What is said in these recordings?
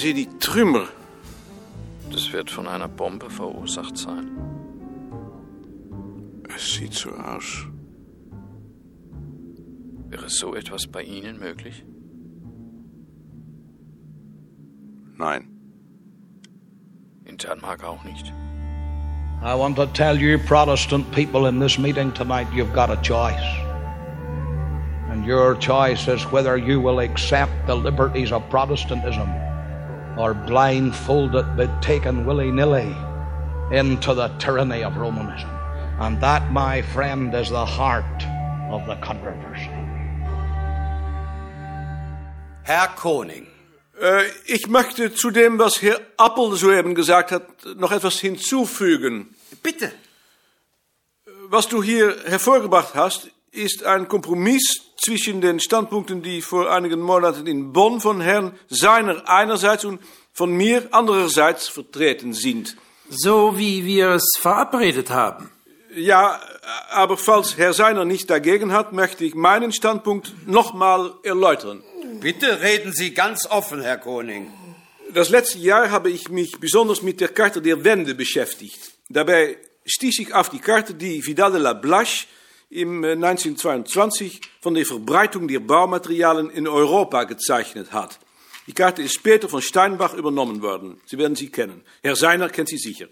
Sie die Trümmer? Das wird von einer Bombe verursacht sein. Es sieht so aus. Wäre so etwas bei Ihnen möglich? Nein. In Dänemark auch nicht. I want to tell you, Protestant people in this meeting tonight, you've got a choice. And your choice is whether you will accept the liberties of Protestantism or blindfolded be taken willy nilly into the tyranny of Romanism. And that, my friend, is the heart of the controversy. Herr Koning, Äh, ich möchte zu dem, was Herr Appel soeben gesagt hat, noch etwas hinzufügen. bitte. Was du hier hervorgebracht hast, ist ein Kompromiss zwischen den Standpunkten, die vor einigen Monaten in Bonn von Herrn Seiner einerseits und von mir andererseits vertreten sind. So wie wir es verabredet haben. Ja, aber falls Herr Seiner nicht dagegen hat, möchte ich meinen Standpunkt nochmal erläutern. Bitte reden Sie ganz offen, Herr Koning. Das letzte Jahr habe ich mich besonders mit der Karte der Wende beschäftigt. Dabei stieß ich auf die Karte, die Vidal de la Blache im äh, 1922 von der Verbreitung der Baumaterialien in Europa gezeichnet hat. Die Karte ist später von Steinbach übernommen worden. Sie werden sie kennen. Herr Seiner kennt sie sicher.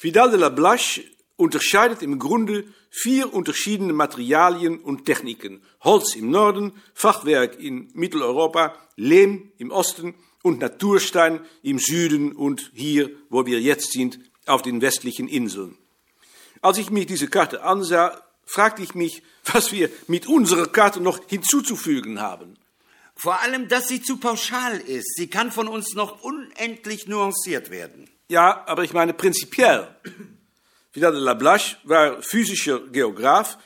Vidal de la Blache unterscheidet im Grunde vier unterschiedene Materialien und Techniken. Holz im Norden, Fachwerk in Mitteleuropa, Lehm im Osten und Naturstein im Süden und hier, wo wir jetzt sind, auf den westlichen Inseln. Als ich mir diese Karte ansah, fragte ich mich, was wir mit unserer Karte noch hinzuzufügen haben. Vor allem, dass sie zu pauschal ist. Sie kann von uns noch unendlich nuanciert werden. Ja, aber ich meine prinzipiell. Vidal de la Blache war physischer Geograf.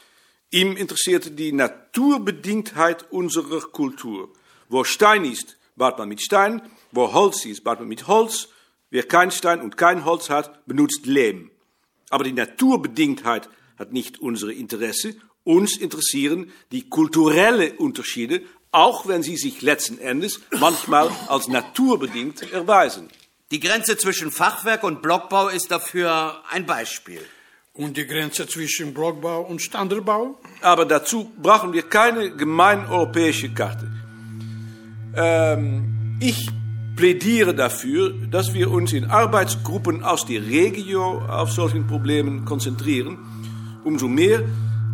Ihm interessierte die Naturbedingtheit unserer Kultur. Wo Stein ist, baut man mit Stein. Wo Holz ist, baut man mit Holz. Wer kein Stein und kein Holz hat, benutzt Lehm. Aber die Naturbedingtheit hat nicht unsere Interesse. Uns interessieren die kulturellen Unterschiede, auch wenn sie sich letzten Endes manchmal als naturbedingt erweisen. Die Grenze zwischen Fachwerk und Blockbau ist dafür ein Beispiel. Und die Grenze zwischen Blockbau und Standardbau? Aber dazu brauchen wir keine gemeineuropäische Karte. Ähm, ich plädiere dafür, dass wir uns in Arbeitsgruppen aus der Regio auf solchen Problemen konzentrieren. Umso mehr,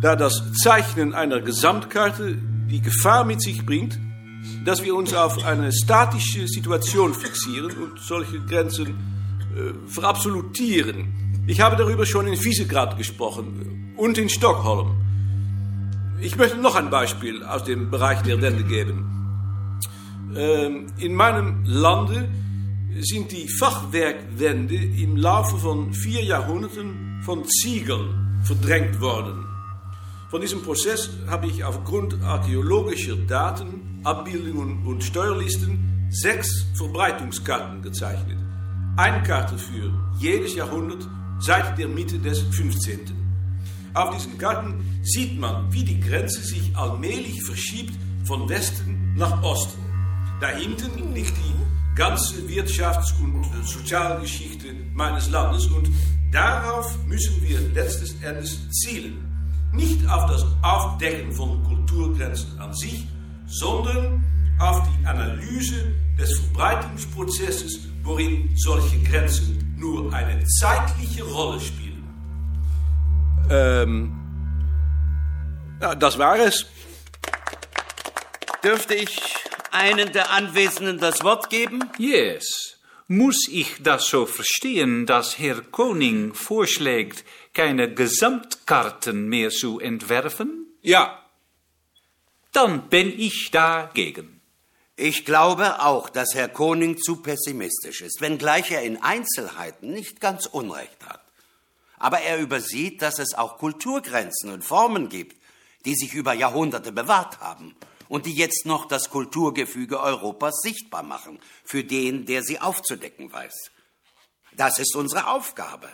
da das Zeichnen einer Gesamtkarte die Gefahr mit sich bringt, dass wir uns auf eine statische Situation fixieren und solche Grenzen äh, verabsolutieren. Ich habe darüber schon in Visegrad gesprochen und in Stockholm. Ich möchte noch ein Beispiel aus dem Bereich der Wende geben. Ähm, in meinem Lande sind die Fachwerkwände im Laufe von vier Jahrhunderten von Ziegeln verdrängt worden. Von diesem Prozess habe ich aufgrund archäologischer Daten, Abbildungen und Steuerlisten sechs Verbreitungskarten gezeichnet. Eine Karte für jedes Jahrhundert seit der Mitte des 15. Auf diesen Karten sieht man, wie die Grenze sich allmählich verschiebt von Westen nach Osten. Da hinten liegt die ganze Wirtschafts- und Sozialgeschichte meines Landes und darauf müssen wir letzten Endes zielen. Nicht auf das Aufdecken von Kulturgrenzen an sich, sondern auf die Analyse des Verbreitungsprozesses, worin solche Grenzen nur eine zeitliche Rolle spielen. Ähm, ja, das war es. Dürfte ich einen der Anwesenden das Wort geben? Yes. Muss ich das so verstehen, dass Herr Koning vorschlägt, keine Gesamtkarten mehr zu entwerfen? Ja, Dann bin ich dagegen. Ich glaube auch, dass Herr Koning zu pessimistisch ist, wenngleich er in Einzelheiten nicht ganz Unrecht hat. Aber er übersieht, dass es auch Kulturgrenzen und Formen gibt, die sich über Jahrhunderte bewahrt haben und die jetzt noch das Kulturgefüge Europas sichtbar machen, für den, der sie aufzudecken weiß. Das ist unsere Aufgabe.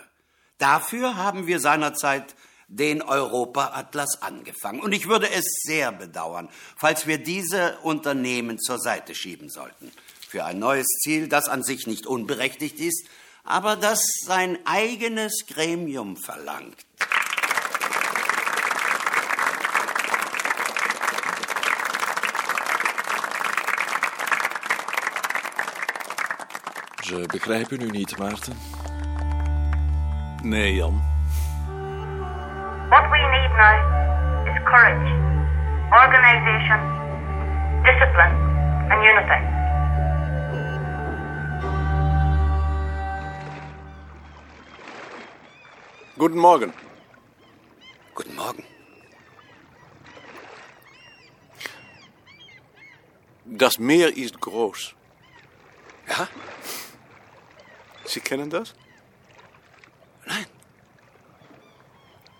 Dafür haben wir seinerzeit den Europa-Atlas angefangen. Und ich würde es sehr bedauern, falls wir diese Unternehmen zur Seite schieben sollten. Für ein neues Ziel, das an sich nicht unberechtigt ist, aber das sein eigenes Gremium verlangt. Ze begrijpen u niet, Maarten. Nee, Jan. What we need now is courage, organization, discipline, and unity. Guten Morgen. Guten Morgen. Das Meer ist groß. Ja? Sie kennen das? Nein.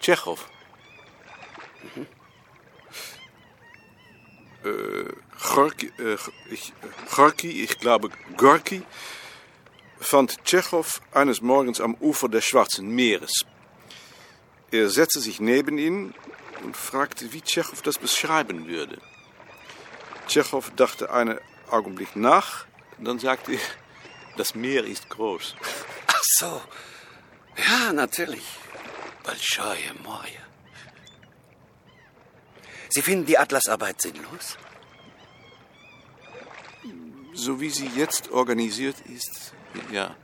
Tschechow. Äh, Gorki, äh, ich, Gorki, ich glaube Gorki, fand Tschechow eines Morgens am Ufer des Schwarzen Meeres. Er setzte sich neben ihn und fragte, wie Tschechow das beschreiben würde. Tschechow dachte einen Augenblick nach, dann sagte er, das Meer ist groß. Ach so. Ja, natürlich. Большое море. Sie finden die Atlasarbeit sinnlos? So wie sie jetzt organisiert ist, ja.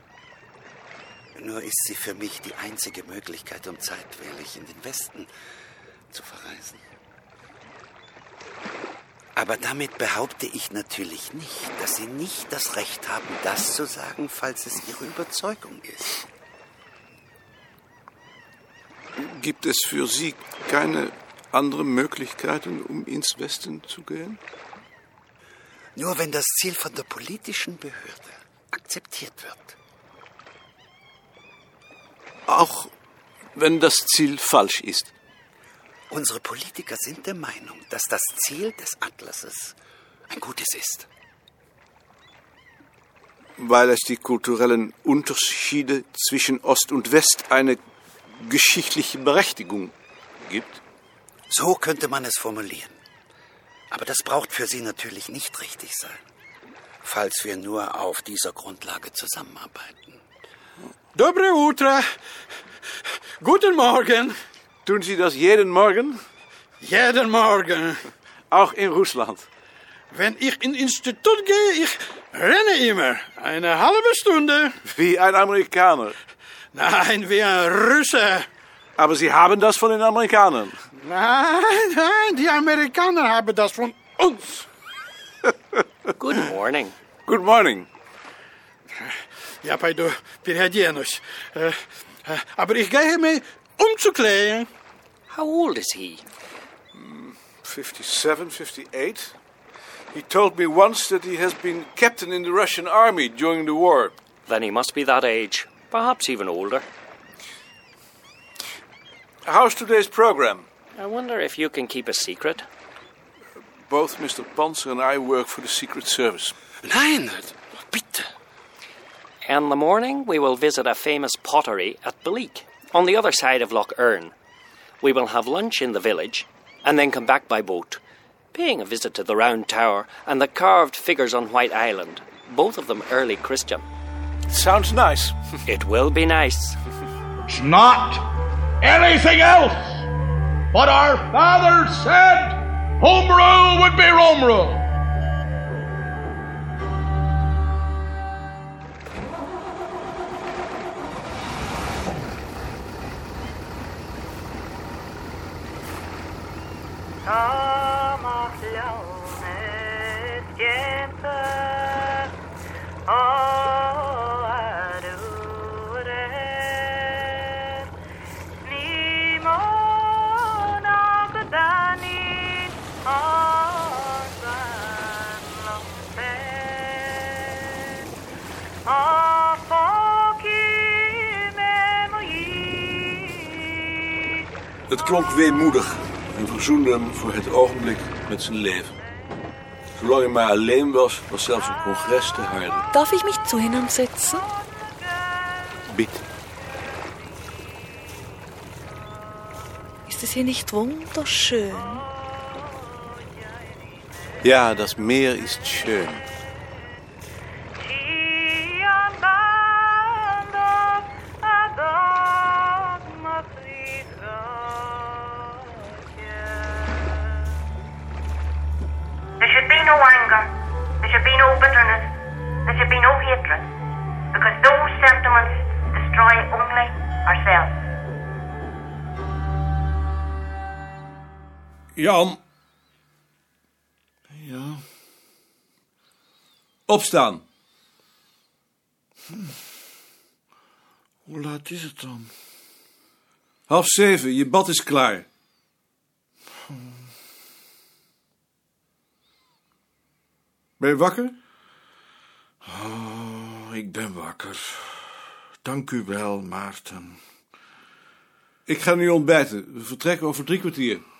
Nur ist sie für mich die einzige Möglichkeit, um zeitweilig in den Westen zu verreisen. Aber damit behaupte ich natürlich nicht, dass Sie nicht das Recht haben, das zu sagen, falls es Ihre Überzeugung ist. Gibt es für Sie keine anderen Möglichkeiten, um ins Westen zu gehen? Nur wenn das Ziel von der politischen Behörde akzeptiert wird. Auch wenn das Ziel falsch ist. Unsere Politiker sind der Meinung, dass das Ziel des Atlases ein gutes ist. Weil es die kulturellen Unterschiede zwischen Ost und West eine geschichtliche Berechtigung gibt? So könnte man es formulieren. Aber das braucht für Sie natürlich nicht richtig sein, falls wir nur auf dieser Grundlage zusammenarbeiten. Dobre Utra! Guten Morgen! Tun Sie das jeden Morgen? Jeden Morgen. Auch in Russland. Wenn ich in Institut gehe, ich renne immer. Eine halbe Stunde. Wie ein Amerikaner. Nein, wie ein Russe. Aber Sie haben das von den Amerikanern. Nein, nein, die Amerikaner haben das von uns. Good morning. Good morning. Ja, pойду переоденусь. Äh, äh, Aber ich gehe mich umzukleiden. How old is he? Hmm, 57, 58. He told me once that he has been captain in the Russian army during the war. Then he must be that age. Perhaps even older. How's today's program? I wonder if you can keep a secret. Both Mr. Panzer and I work for the Secret Service. Nein, bitte. In the morning, we will visit a famous pottery at Balik, on the other side of Loch Erne. We will have lunch in the village, and then come back by boat, paying a visit to the Round Tower and the carved figures on White Island, both of them early Christian. Sounds nice. It will be nice. It's not anything else. But our fathers said home rule would be Rome rule. Het klonk weemoedig en verzoende hem voor het ogenblik met zijn leven. Zolang hij maar alleen was, was zelfs een congres te harde. Darf ich mich zu Ihnen setzen? Bitte. Ist es hier nicht wunderschön? Ja, das Meer ist schön. Jan, Ja, opstaan. hoe laat is het dan? Half zeven, je bad is klaar. Ben je wakker? Oh, ik ben wakker. Dank u wel, Maarten. Ik ga nu ontbijten. We vertrekken over drie kwartier.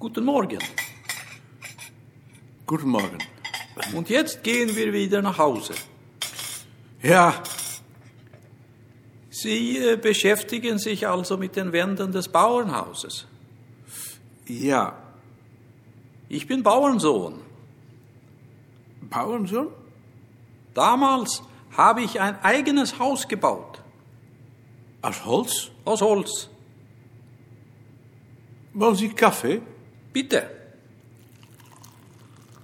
Guten Morgen. Goedemorgen. Und jetzt gehen wir wieder nach Hause. Ja, Sie äh, beschäftigen sich also mit den Wänden des Bauernhauses. ja. Ich bin Bauernsohn. Bauernsohn? Damals habe ich ein eigenes Haus gebaut. Aus Holz? Aus Holz. Wollen Sie Kaffee? Bitte.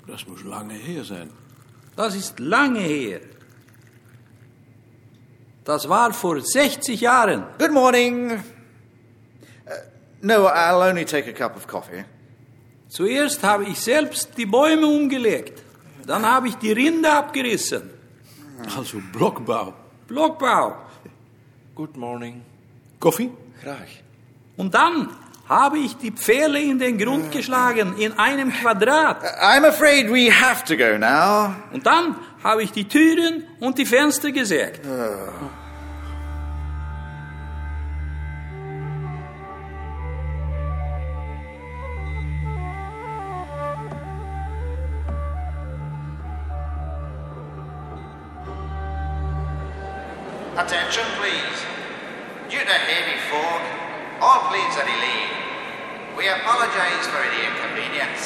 Das muss lange her sein. Das ist lange her. Das war vor 60 Jahren. Good morning. Uh, no, I'll only take a cup of coffee. Zuerst habe ich selbst die Bäume umgelegt. Dann habe ich die Rinde abgerissen. Also Blockbau. Blockbau. Good morning. Koffie? Graag. Und dann habe ich die Pfähle in den Grund geschlagen, in einem Quadrat. I'm afraid we have to go now. Und dann habe ich die Türen und die Fenster gesägt. Attention, please. Due to heavy fog, all planes are delayed. We apologize for the inconvenience.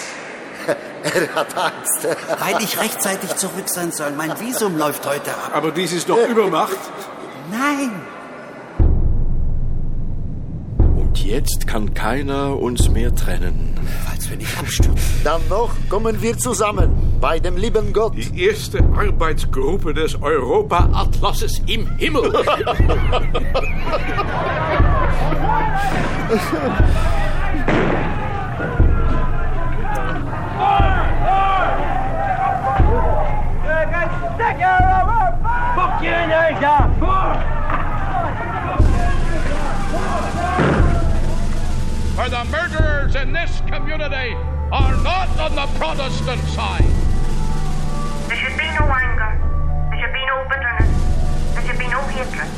Er hat Angst. Weil ich rechtzeitig zurück sein soll. Mein Visum läuft heute ab. Aber dies ist doch Übermacht. Nein. Und jetzt kann keiner uns mehr trennen. Falls wir nicht abstürzen. Dann noch kommen wir zusammen bei dem lieben Gott. Die erste Arbeitsgruppe des Europa-Atlasses im Himmel. For the murderers in this community are not on the Protestant side. There should be no anger. There should be no bitterness. There should be no hatred.